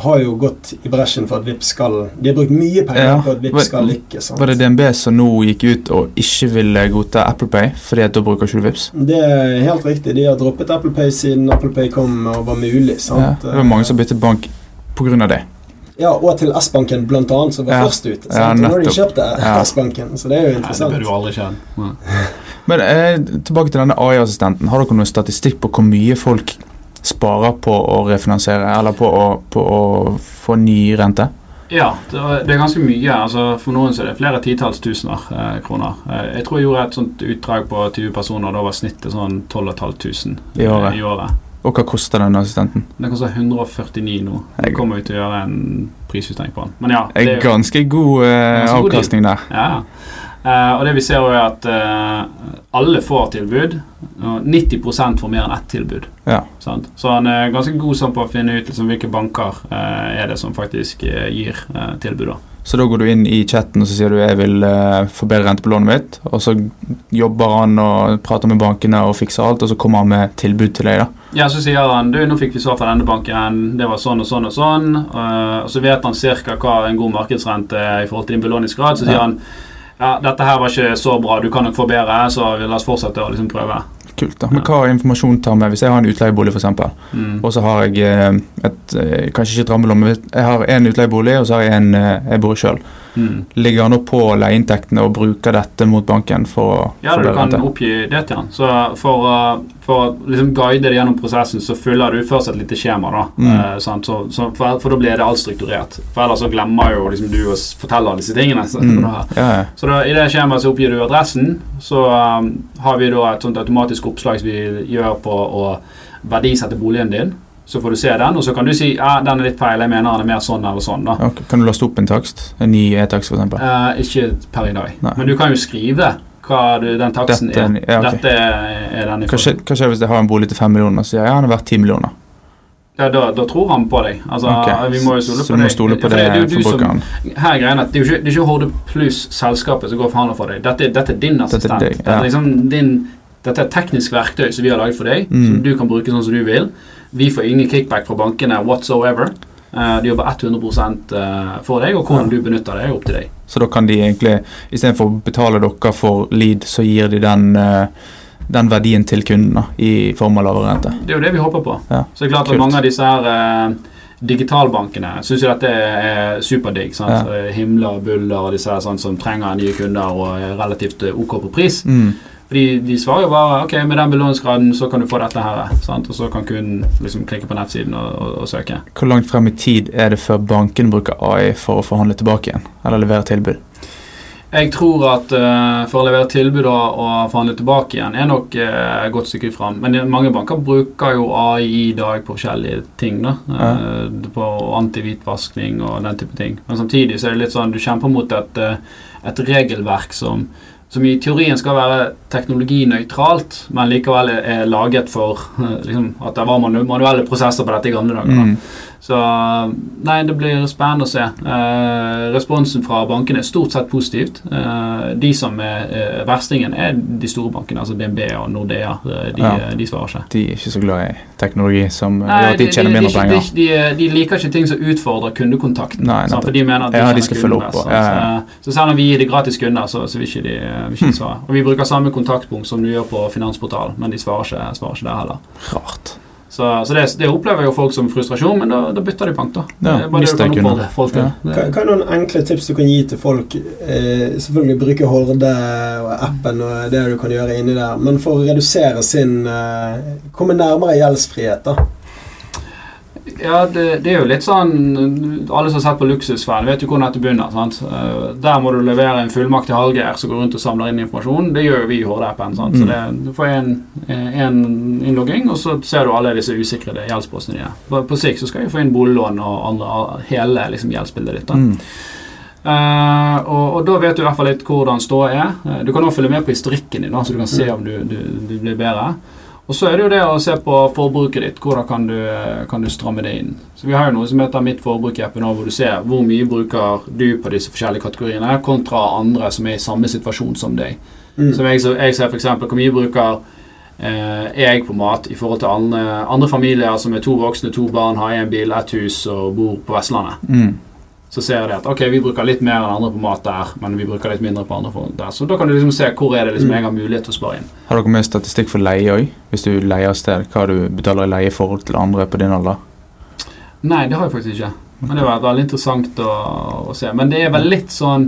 har jo gått i bresjen for at Vipps skal De har brukt mye penger Ja, på at var- Vipps skal lykkes. var det DNB som nå gikk ut og ikke ville godta Apple Pay fordi at da bruker ikke du Vipps? Det er helt riktig. De har droppet Apple Pay siden Apple Pay kom og var mulig. Ja, det var mange som byttet bank pga. det. Ja, og til S-banken blant annet, som var Ja. først ute. Ja, nå har de kjøpt. S-banken, så det er jo Nei, det bør du aldri kjenne. Men eh, tilbake til denne AI-assistenten. Har dere noen statistikk på hvor mye folk sparer på å refinansiere, eller på å, på å få ny rente? Ja, det er, ganske mye. Altså, for noen så er det flere titalls tusener eh, kroner. Eh, jeg tror jeg gjorde et sånt utdrag på 20 personer. Da var snittet sånn 12 500 I året. I året. Og hva koster den assistenten? Den koster 149 nå. Jeg kommer jo til å gjøre en prisjustering på den. Men ja, det er ganske god eh, avkastning der. Ja, Eh, og det vi ser er at uh, alle får tilbud. Og 90% får mer enn ett tilbud. Ja. Sant? Så han er ganske god sånn på å finne ut liksom, hvilke banker uh, er det som faktisk gir tilbud. da. Så da går du inn i chatten og så sier du jeg vil forbedre rente på lånet mitt. Og så jobber han og prater med bankene og fikser alt, og så kommer han med tilbud til deg. da. Ja, Så sier han du, nå fikk vi svar fra denne banken, det var sånn og sånn og sånn. og så vet han ca. hva en god markedsrente er i forhold til din belåningsgrad. Så sier Ja. han ja, dette her var ikke så bra, du kan nok få bedre, så la oss fortsette å liksom prøve. Kult. da. Men hva informasjon tar med hvis jeg har en utleiebolig, f.eks., Mm. og så har jeg eh, et eh, Kanskje ikke et rammelån, men jeg har en utleiebolig, og så har jeg en eh, jeg bor sjøl. Mm. Ligger han nå på leieinntektene og bruker dette mot banken for å Ja, du kan rente? oppgi det til han. Så for, for å liksom guide det gjennom prosessen, så fyller du først et lite skjema. da. Mm. Eh, sant? Så, så for, for da blir det alt strukturert. For ellers så glemmer jo liksom du å fortelle disse tingene. Så, Mm. da, Ja, ja. så da, i det skjemaet så oppgir du adressen. Så har vi da et sånt automatisk oppslag som vi gjør på å verdisette boligen din. Så får du se den, og så kan du si ja, den er litt feil, jeg mener den er mer sånn eller sånn. da. Ok, Kan du laste opp en takst? En ny e-takst, f.eks.? Eh, ikke per i dag. Nei. Men du kan jo skrive hva du, den taksten Dette er er. ja, okay. Dette er den i skjer, hva skjer hvis jeg har en bolig til 5 millioner og sier ja, den er verdt 10 millioner? Ja, da, da tror han på deg. Altså, okay. Vi må jo stole Så på deg. stole på det, det er som- Her er greien at Det er jo ikke, det er ikke Horde Pluss-selskapet som går og forhandler for deg. Dette, dette er din Dette er assistent. deg, Dette, ja. er liksom din, dette er et teknisk verktøy som vi har laget for deg, Mm. som du kan bruke sånn som du vil. Vi får ingen kickback fra bankene whatsoever. Uh, de jobber 100 eh, for deg, og hvordan du benytter det, er opp til deg. Så da kan de egentlig, istedenfor å betale dere for lead, så gir de den, eh, den verdien til kunden da, i form av lavere rente. Det er jo det vi håper på. Ja, Så det er klart kult. at mange av disse her eh, digitalbankene syns jo dette er superdigg. Ja. Himler og Buller og disse her sånn, som trenger nye kunder og er relativt eh, OK på pris. Mm. Fordi de svarer jo bare ok, med den belåningsgraden så kan du få dette her. Sant? Og så kan kunden liksom klikke på nettsiden og, og, og søke. Hvor langt frem i tid er det før banken bruker AI for å forhandle tilbake igjen? Eller levere tilbud? Jeg tror at uh, for å levere tilbud og, forhandle tilbake igjen er nok et godt stykke fram. Men det, mange banker bruker jo AI i dag på forskjellige ting. da. Eh, på antihvitvasking og den type ting. Men samtidig så er det litt sånn du kjemper mot et, et regelverk som, som i teorien skal være teknologinøytralt, men likevel er, laget for liksom, at det var manu manuelle prosesser på dette i gamle dager. da. Mm. Så nei, det blir spennende å se. Eh, responsen fra bankene er stort sett positivt. Eh, de som er eh, verstingen, er de store bankene, altså DNB og Nordea. Eh, de, Ja. de svarer ikke. De er ikke så glad i teknologi som Nei, gjør at de tjener mindre penger. De, de, liker ikke ting som utfordrer kundekontakten. Nei, sant? for de mener at de, Ja, de skal følge opp, ja. Så, så selv om vi gir de gratis kunder, så, så vil ikke de, vil ikke de svare. Og vi bruker samme kontaktpunkt som du gjør på Finansportalen, men de svarer ikke, svarer ikke der heller. Rart. Så, så det, det opplever jo folk som frustrasjon, men da, da bytter de bank, da. Ja, det er bare det du kan kunder. folk til. Ja. Hva, hva er noen enkle tips du kan gi til folk? Eh, selvfølgelig bruke Horde og appen og det du kan gjøre inni der, men for å redusere sin eh, Komme nærmere gjeldsfrihet, da. Ja, det, det er jo litt sånn Alle som har sett på Luksusfellen, vet jo hvordan dette begynner. sant? Eh, Der må du levere en fullmakt til Hallgeir som går rundt og samler inn informasjon. Det gjør jo vi i HD-appen. sant? Så Mm. det, Du får en, en innlogging, og så ser du alle disse usikrede gjeldspostene dine. På, på sikt så skal vi få inn boliglån og andre, hele liksom, gjeldsbildet ditt. da. Mm. Uh, og, og da vet du i hvert fall litt hvordan ståa er. Uh, du kan også følge med på historikken din, da, så du kan se om du, du, du blir bedre. Og så er det jo det å se på forbruket ditt. Hvordan kan du, kan du stramme det inn. Så Vi har jo noe som heter Mitt forbruk-app, appen, nå, hvor du ser hvor mye bruker du på disse forskjellige kategoriene, kontra andre som er i samme situasjon som deg. Mm. Som jeg, så jeg ser f.eks. hvor mye bruker eh, jeg på mat i forhold til andre, andre familier som er to voksne, to barn, har én bil, ett hus og bor på Vestlandet Mm. Så ser de at ok, vi bruker litt mer enn andre på mat der, men vi bruker litt mindre på andre der. Så da kan du liksom se hvor er det liksom jeg har mulighet til å spare inn. Har dere med statistikk for leie òg? Hvis du leier sted, hva du betaler i leie i forhold til andre på din alder? Nei, det har jeg faktisk ikke. Men det har vært veldig interessant å, å se. Men det er vel litt sånn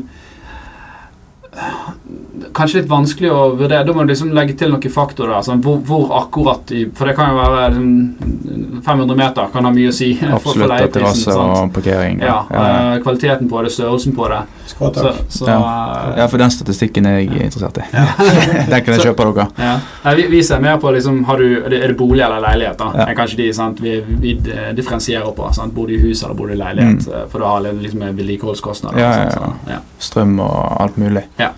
kanskje litt vanskelig å vurdere. Da må du liksom legge til noen faktorer. Altså, hvor, hvor akkurat i For det kan jo være liksom, 500 meter kan ha mye å si. for- for Absolutt. At terrasse og parkering. Ja, ja. eh, kvaliteten på det, størrelsen på det. Så, så Ja. eh, Ja, for den statistikken er jeg interessert i. den kan jeg kjøpe av dere. Ja. Nei, vi, vi ser mer på liksom, har du, er det- bolig eller leilighet. da? Ja. Det er kanskje de sant, vi, vi eh, differensierer på. Sant? Bor du i hus eller bor du i leilighet? Mm. For da har liksom med vedlikeholdskostnader. Ja, ja, ja. Ja. Strøm og alt mulig. Ja.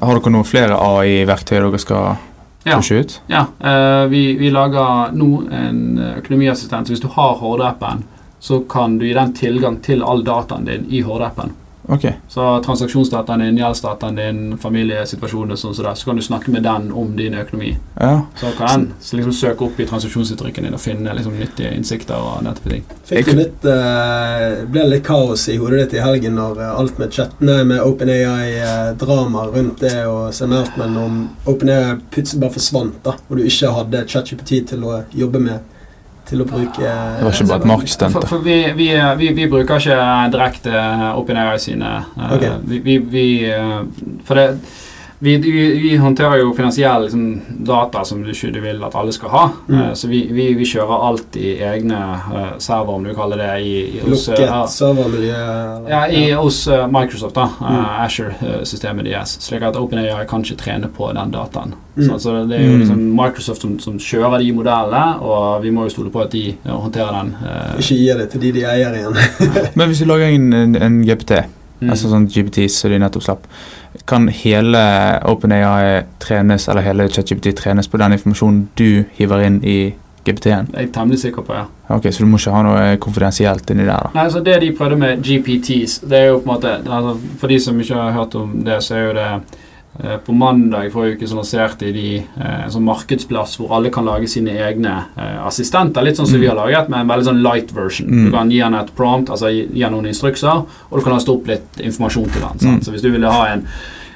Har dere noen flere AI-verktøy dere skal Ja. pushe ut? Ja, uh, vi, vi lager nå en økonomiassistent. Så hvis du har Horde-appen, så kan du gi den tilgang til all dataen din i Horde-appen. Ok. Så transaksjonsdataen din, gjeldsdataen din, familiesituasjonen sånn som det, så kan du snakke med den om din økonomi. Ja. Så kan en liksom søke opp i transaksjonsuttrykken din og finne liksom nyttige innsikter og nettopp ting. Fikk du litt, uh, ble det litt kaos i hodet ditt i helgen når eh, alt med chattene med OpenAI-drama rundt det og Sam Altman om OpenAI plutselig bare forsvant, da, og du ikke hadde ChatGPT til å jobbe med, til å bruke Det var ikke bare et markstunt? For, for vi, vi, vi, vi bruker ikke direkte OpenAI sine okay. Ok. vi, vi, vi, eh, For det vi, vi, vi håndterer jo finansiell liksom, data som du ikke vil at alle skal ha. Mm. Uh, så vi, vi, vi kjører alt i egne uh, server, om du kaller det, i, i hos, uh, ja, i, hos Microsoft, da. Mm. Uh, Asher-systemet deres. Slik at OpenAI kan ikke trene på den dataen. Mm. Så, så det er jo Mm. liksom Microsoft som, som kjører de modellene, og vi må jo stole på at de ja, håndterer den. Ikke gi det til de de eier igjen. Men hvis du lager en, en, en GPT, mm. altså sånn GPT som de nettopp slapp, kan hele OpenAI trenes, eller hele ChatGPT trenes på den informasjonen du hiver inn i GPT-en? Jeg er temmelig sikker på, ja. Ok, Så du må ikke ha noe konfidensielt inni der, da? Nei, så Det de prøvde med GPTs, det er jo på en måte altså, For de som ikke har hørt om det, så er jo det På mandag forrige uke så lanserte de eh, en sånn markedsplass hvor alle kan lage sine egne eh, assistenter. Litt sånn som Mm. vi har laget, men en veldig sånn light version. Mm. Du kan gi han et prompt, altså gi, han noen instrukser, og du kan laste opp litt informasjon til han. Sant? Mm. Så hvis du ville ha en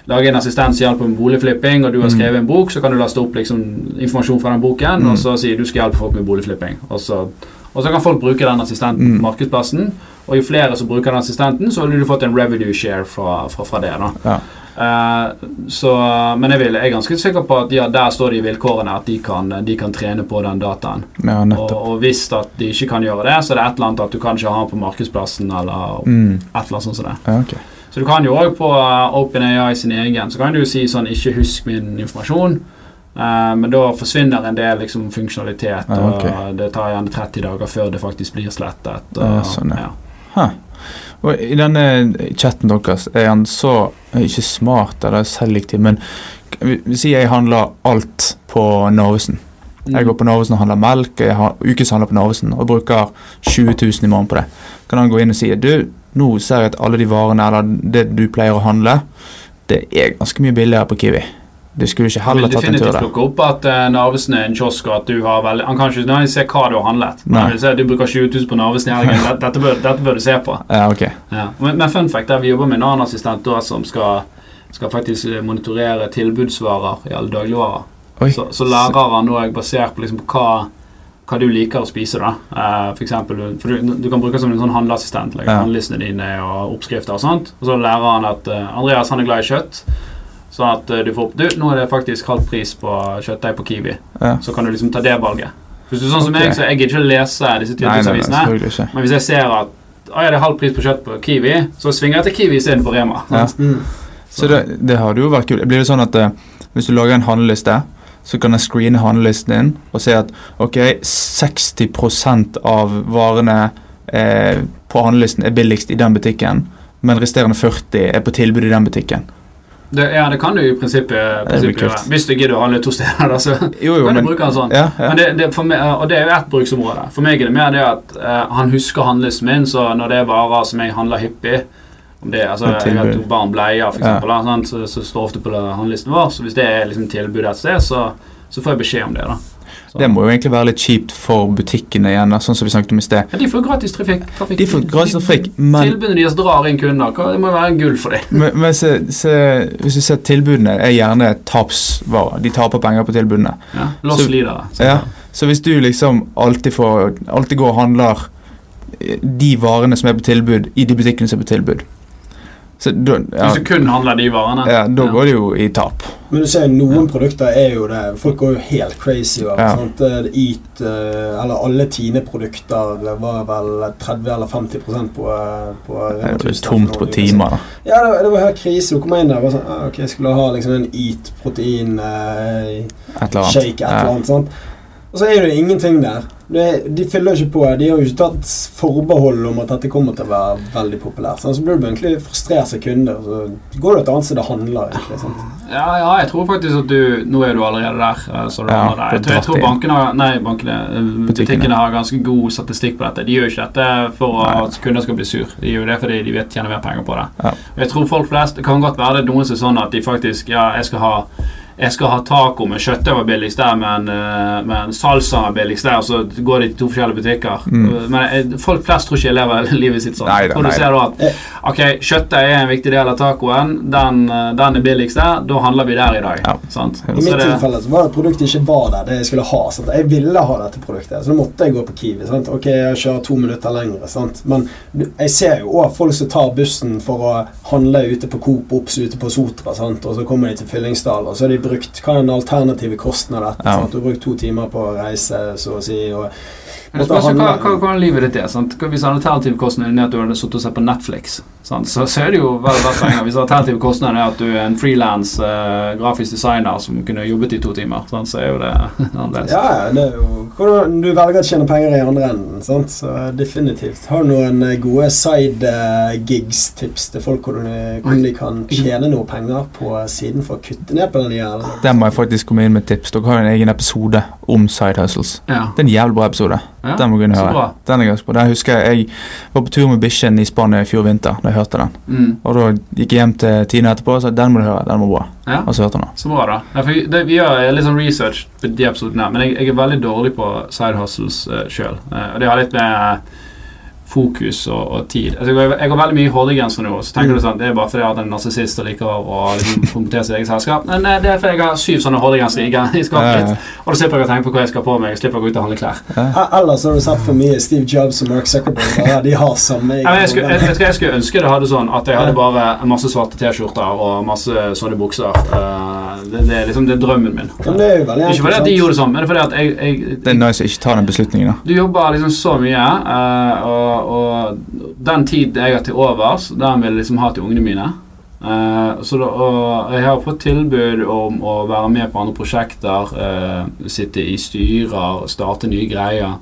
Lage en assistent som hjelper med boligflipping, og du har Mm. skrevet en bok, så kan du laste opp liksom, informasjon fra den boken, Mm. og så sier du skal hjelpe folk med boligflipping. Og så, og så kan folk bruke den assistenten Mm. på markedsplassen. Og jo flere som bruker den assistenten, så ville du fått en revenue share fra, fra, fra det. da. Ja. Eh, så, men jeg, vil, jeg er ganske sikker på at ja, der står det i vilkårene at de kan, de kan trene på den dataen. Ja, Og, og hvis at de ikke kan gjøre det, så er det et eller annet at du kan ikke ha den på markedsplassen. eller Mm. et eller annet sånt som det. Ja, okay. Så du kan jo òg på eh, OpenAI sin egen Så kan du si sånn 'ikke husk min informasjon'. Uh, men da forsvinner en del liksom, funksjonalitet, Ja, okay. og det tar gjerne 30 dager før det faktisk blir slettet. Og, Ja, sånn, ja. Huh. Og I denne chatten deres, er han så Ikke smart eller selektiv, men sier jeg handler alt på Norvesen. Jeg går på Norvesen og handler melk, jeg har ukeshandler på Norvesen og bruker 20 000 i måneden på det. Kan han gå inn og si du, nå ser jeg at alle de varene eller det du pleier å handle, det er ganske mye billigere på Kiwi. Du skulle ikke heller tatt en tur der. Vil definitivt plukke opp at uh, Narvesen er en kiosk, og at du har veldig Han kan ikke nei, se hva du har handlet. Nei. han vil se du bruker 20 000 på Narvesen i helgen. Dette, dette, bør, dette bør du se på. Ja, ok. Ja. Men, men fun fact er vi jobber med en annen assistent da, som skal, skal faktisk eh, monitorere tilbudsvarer i alle dagligvarer. Så, så lærer han òg, basert på liksom hva, hva du liker å spise, da. Uh, for eksempel, for du, du kan bruke det som en sånn handleassistent. Like, Ja. handlelistene dine og oppskrifter og sånt. Og så lærer han at uh, Andreas han er glad i kjøtt. Sånn at eh, du får opp Du, nå er det faktisk halv pris på kjøttdeig på Kiwi. Ja. Så kan du liksom ta det valget. Hvis du er sånn som okay. meg, så jeg gidder ikke å lese disse tilbudsavisene. Men hvis jeg ser at å, ja, det er halv pris på kjøtt på Kiwi, så svinger jeg til Kiwi istedenfor Rema. Ja. Mm. Så det, det hadde jo vært kult. Blir det sånn at uh, hvis du lager en handleliste, så kan jeg screene handlelisten din og si at ok, 60% av varene eh, på handlelisten er billigst i den butikken, men resterende 40 er på tilbud i den butikken. Det, ja, det kan du i prinsippet, prinsippet gjøre. Hvis du gidder å handle to steder, da, så Jo, jo, kan du men bruke den sånn. ja, ja. Men det, det, meg, og det er jo ett bruksområde. For meg er det mer det at uh, han husker handlelsen min, så når det er varer som jeg handler hyppig om det, altså, Jeg har to barn bleier, for Ja. eksempel, da, sant, så, så står ofte på handlelisten vår. Så hvis det er liksom tilbud et sted, så, så får jeg beskjed om det. da så. Det må jo egentlig være litt kjipt for butikkene igjen, sånn som vi snakket om i sted. ja, De får gratis trafikk. trafikk. De får gratis trafikk, men, Tilbudene deres drar inn kunder. Det må jo være en gull for dem. men, men se, se, hvis du ser tilbudene, er gjerne tapsvarer. De taper penger på tilbudene. Ja. Loss Så- leadere. Ja, så hvis du liksom alltid får Alltid går og handler eh, de varene som er på tilbud, i de butikkene som er på tilbud, Så da, ja, Hvis du kun handler de varene. ja, da går det jo i tap. Men du ser noen produkter er jo det Folk går jo helt crazy over. Ja. Sant? Eat, eh, eller alle Tine-produkter det var vel 30 eller 50% på, eh, på Det er jo tomt på timer. da. Ja, det, var- det var helt krise. Du kom inn der og var sånn ah, Ok, jeg skulle ha liksom en Eat-protein eh, Et eller annet. shake, et eller annet. Sant? Og så er det ingenting der. Det, de fyller ikke på. De har jo ikke tatt forbehold om at dette kommer til å være veldig populært. Så blir du egentlig frustrert som kunde. Så går du et annet sted og handler. egentlig, sant? Ja, ja, jeg tror faktisk at du Nå er du allerede der. eh, Så du Ja, der. Jeg tror, jeg tror bankene har Nei, bankene, eh, Butikkene. butikkene har ganske god statistikk på dette. De gjør ikke dette for Nei. at kunder skal bli sur. De gjør det fordi de vet tjener mer penger på det. Ja. Jeg tror folk flest Det kan godt være det noen som er sånn at de faktisk Ja, jeg skal ha jeg skal ha taco med kjøttdeig var billigst der, men, eh, men salsa var billigst der. Så går de til to forskjellige butikker. Mm. Men eh, folk flest tror ikke jeg lever livet sitt sånn. Neida, Og du ser da at Ok, Kjøttet er en viktig del av tacoen. Den, eh, den er billigst der. Da handler vi der i dag. Ja. Sant? I mitt det- tilfelle så var det produktet ikke var der, det jeg skulle ha. Sant? Jeg ville ha dette produktet, så da måtte jeg gå på Kiwi. Sant? Ok, jeg kjører to minutter lenger, sant? men jeg ser jo også folk som tar bussen for å handle ute på Coop Ops ute på Sotra, sant? og så kommer de til Fyllingsdal, og så har de brukt hva er den alternative kosten av dette? Ja. Sant? Du har brukt to timer på å reise, så å si. og jo hva, hva, livet ditt er. Sant? Hvis alternativkosten er at du hadde sittet og sett på Netflix? Så, så er det jo veldig verdt penger. Hvis alternativkostnaden er at du er en frilans uh, grafisk designer som kunne jobbet i to timer, sant? så er jo det annerledes. Ja, ja, det er jo hvordan du velger å tjene penger i andre enden. Sant? Så definitivt. Har du noen eh, gode side eh, gigs-tips til folk hvordan de, hvordan de kan tjene noe penger på siden for å kutte ned på den gjelden? Der må jeg faktisk komme inn med tips. Dere har en egen episode om side hustles. Ja. Det er en jævlig bra episode. Ja, Den må du høre. Den er ganske bra. Den husker jeg, jeg var på tur med bikkjen i Spania i fjor vinter da jeg hørte den. Mm. Og da gikk jeg hjem til Tina etterpå og sa den må du høre. Den må bra. Ja. Og så hørte hun den. Så bra, da. Ja, for det, vi gjør litt sånn research på de episodene, men jeg, jeg er veldig dårlig på side hustles uh, sjøl. og det har litt med fokus og, og tid. Altså, jeg, går- jeg går veldig mye i hovedgrenser nå. Så tenker Mm. du sånn, Det er bare fordi jeg har en narsissist og liker å promotere sitt eget selskap. Men eh, det er fordi jeg har syv sånne hovedgrenser i, i skapet Ja, ja. mitt. Og da slipper jeg å tenke på hva jeg skal på meg. Jeg slipper å gå ut og handle klær. E- Ellers har du sett for mye Steve Jobs og Mark Zuckerberg. Ja, de har samme jeg, jeg, skulle, jeg, jeg, jeg skulle ønske det hadde sånn at jeg hadde bare masse svarte T-skjorter og masse sånne bukser. Eh, det, det er liksom det er drømmen min. Men det er jo veldig Ikke fordi at de gjorde det sånn, men det er fordi at jeg, jeg, Det er nice å ikke ta den beslutningen. da. Du jobber liksom så mye, Uh, og, og den tid jeg har til overs, den vil jeg liksom ha til ungene mine. Uh, så da, og jeg har fått tilbud om å være med på andre prosjekter, uh, sitte i styrer, starte nye greier.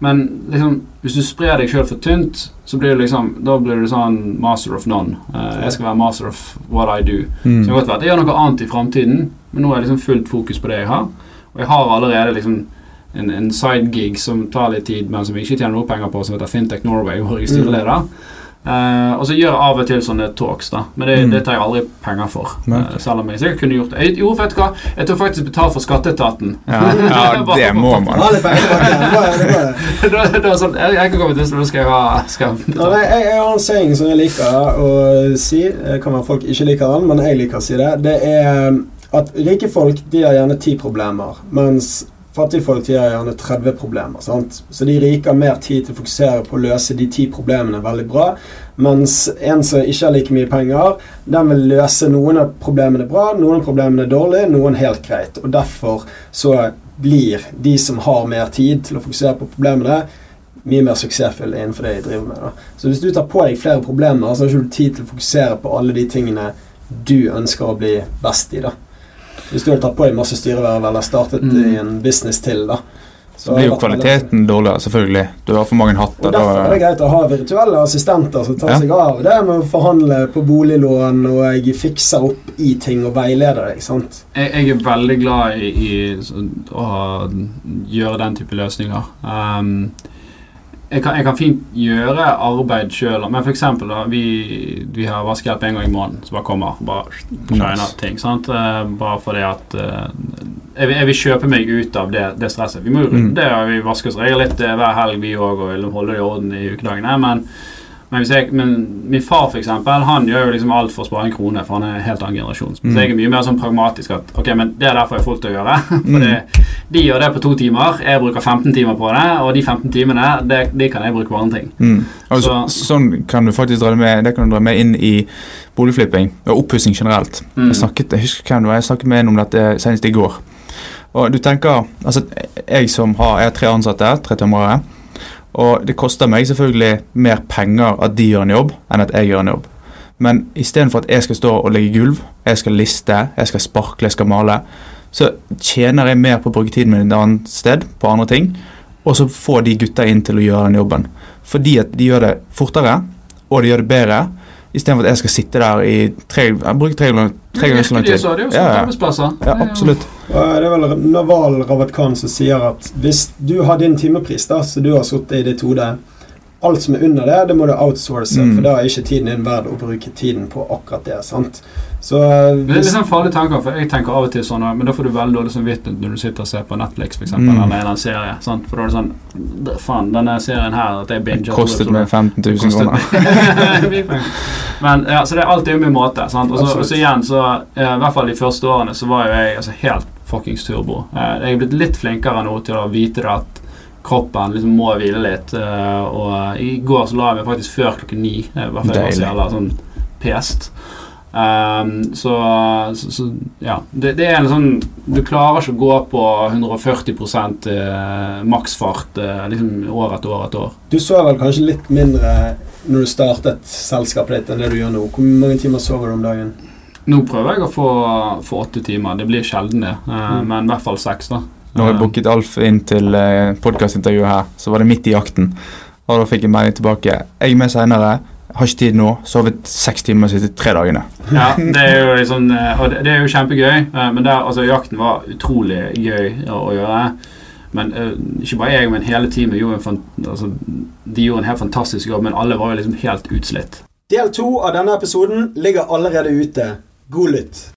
Men liksom, hvis du sprer deg sjøl for tynt, så blir du liksom, da blir du sånn master of none. Uh, jeg skal være master of what I do. Så Mm. Så jeg, vet, jeg gjør noe annet i framtiden, men nå er jeg liksom fullt fokus på det jeg har. Og jeg har allerede liksom en, en sidegig som tar litt tid, men som jeg ikke tjener noe penger på, som heter Fintech Norway, hvor jeg er styreleder. Uh, og så gjør jeg av og til sånne talks, da. Men det, Mm. det tar jeg aldri penger for. Eh, selv om jeg sikkert kunne gjort det. Jeg, jo, vet du hva? Jeg tar faktisk betalt for Skatteetaten. Ja, ja, det må man. Ha litt penger tilbake. Det det var- da, da, sånn, jeg, jeg kan komme til nå skal jeg ha skal jeg Ja, nei, jeg, jeg har en saying som jeg liker å si. Det kan være folk ikke liker den, men jeg liker å si det. Det er at rike folk de har gjerne ti problemer, mens fattige folk de har gjerne 30 problemer. sant? Så de rike har mer tid til å fokusere på å løse de ti problemene veldig bra. Mens en som ikke har like mye penger, den vil løse noen av problemene bra, noen av problemene dårlig, noen helt greit. Og derfor så blir de som har mer tid til å fokusere på problemene, mye mer suksessfulle innenfor det de driver med. Da. Så hvis du tar på deg flere problemer, så har ikke du tid til å fokusere på alle de tingene du ønsker å bli best i. da. Hvis du hadde tatt på deg masse styreverv eller startet Mm. i en business til, da. Så blir jo kvaliteten dårligere, selvfølgelig. Du har for mange hatter. og Derfor er det greit å ha virtuelle assistenter som tar Ja. seg av det med å forhandle på boliglån, og jeg fikser opp i ting og veileder deg. sant? jeg, jeg er veldig glad i, i å gjøre den type løsninger. Um, jeg, kan, jeg kan fint gjøre arbeid sjøl, men eksempel vi, vi har vaskehjelp en gang i måneden som bare kommer. Bare Nice. ting. sant? Eh, bare fordi at eh, jeg, jeg vil kjøpe meg ut av det, det stresset. Vi må jo Mm. det vi vasker oss regler litt eh, hver helg, vi òg, og vil holde det i orden i ukedagene. Men, Men, jeg, men min far, for eksempel, han gjør jo liksom alt for å spare en krone, for han er en helt annen generasjon. Så Mm. jeg er mye mer sånn pragmatisk at ok, men det er derfor jeg folk til å gjøre. For Mm. det, de gjør det på to timer, jeg bruker 15 timer på det, og de 15 timene, det, de kan jeg bruke på andre ting. Mm. Altså, så, Så- sånn kan du faktisk dra det med Det kan du dra med inn i boligflipping og oppussing generelt. Mm. Jeg, snakket, jeg husker hvem det var, jeg snakket med en om dette senest i går. Og du tenker Altså, jeg som har Jeg har tre ansatte, tre tømrere. Og det koster meg selvfølgelig mer penger at de gjør en jobb, enn at jeg gjør en jobb. Men istedenfor at jeg skal stå og legge gulv, jeg skal liste, jeg skal sparkle, jeg skal male, så tjener jeg mer på å bruke tiden min et annet sted, på andre ting, og så får de gutta inn til å gjøre den jobben. Fordi at de gjør det fortere, og de gjør det bedre, istedenfor at jeg skal sitte der i tre, jeg bruker tre, tre ganger så lang tid. Ja, ja. Ja, absolutt. Det er vel Naval Rabat Khan som sier at hvis du har din timepris, da, så du har sittet i ditt hode Alt som er under det, det må du outsource, Mm. for da er ikke tiden din verd å bruke tiden på akkurat det. sant? Så hvis, Det er litt hvis, sånn farlige tanker, for jeg tenker av og til sånn Men da får du veldig dårlig samvittighet når du sitter og ser på Netflix for eksempel, Mm. eller en eller annen serie. Sant? For da er det sånn "D- Faen, denne serien her at jeg binger Kostet meg 15 000 kroner. Mye. Men ja, så det er alltid om i måte. Sant? Og så, og så igjen, så eh, i hvert fall de første årene så var jo jeg altså, helt fuckings turbo. Eh, jeg er blitt litt flinkere nå til å vite det at kroppen liksom må hvile litt. eh, og i går så la jeg meg faktisk før klokken ni. eh, I hvert fall jeg var så sånn pest. Um, så, så, så ja. Det, det er en sånn Du klarer ikke å gå på 140 eh, maksfart eh, liksom år etter år etter år. du sover vel kanskje litt mindre når du startet selskapet ditt, enn det du gjør nå. Hvor mange timer sover du om dagen? Nå prøver jeg å få, få åtte timer. Det blir sjelden det, eh, Mm. men i hvert fall seks. da Når jeg Eh, booket Alf inn til eh, podkastintervjuet her, så var det midt i jakten. Og da fikk jeg melding tilbake. Jeg er med seinere. Har ikke tid nå. Sovet seks timer de siste tre dagene. Ja, det er jo liksom Og det, er jo kjempegøy, men der, altså, jakten var utrolig gøy å, å gjøre. Men ikke bare jeg, men hele teamet gjorde en altså, De gjorde en helt fantastisk jobb, men alle var jo liksom helt utslitt. Del to av denne episoden ligger allerede ute. God lytt.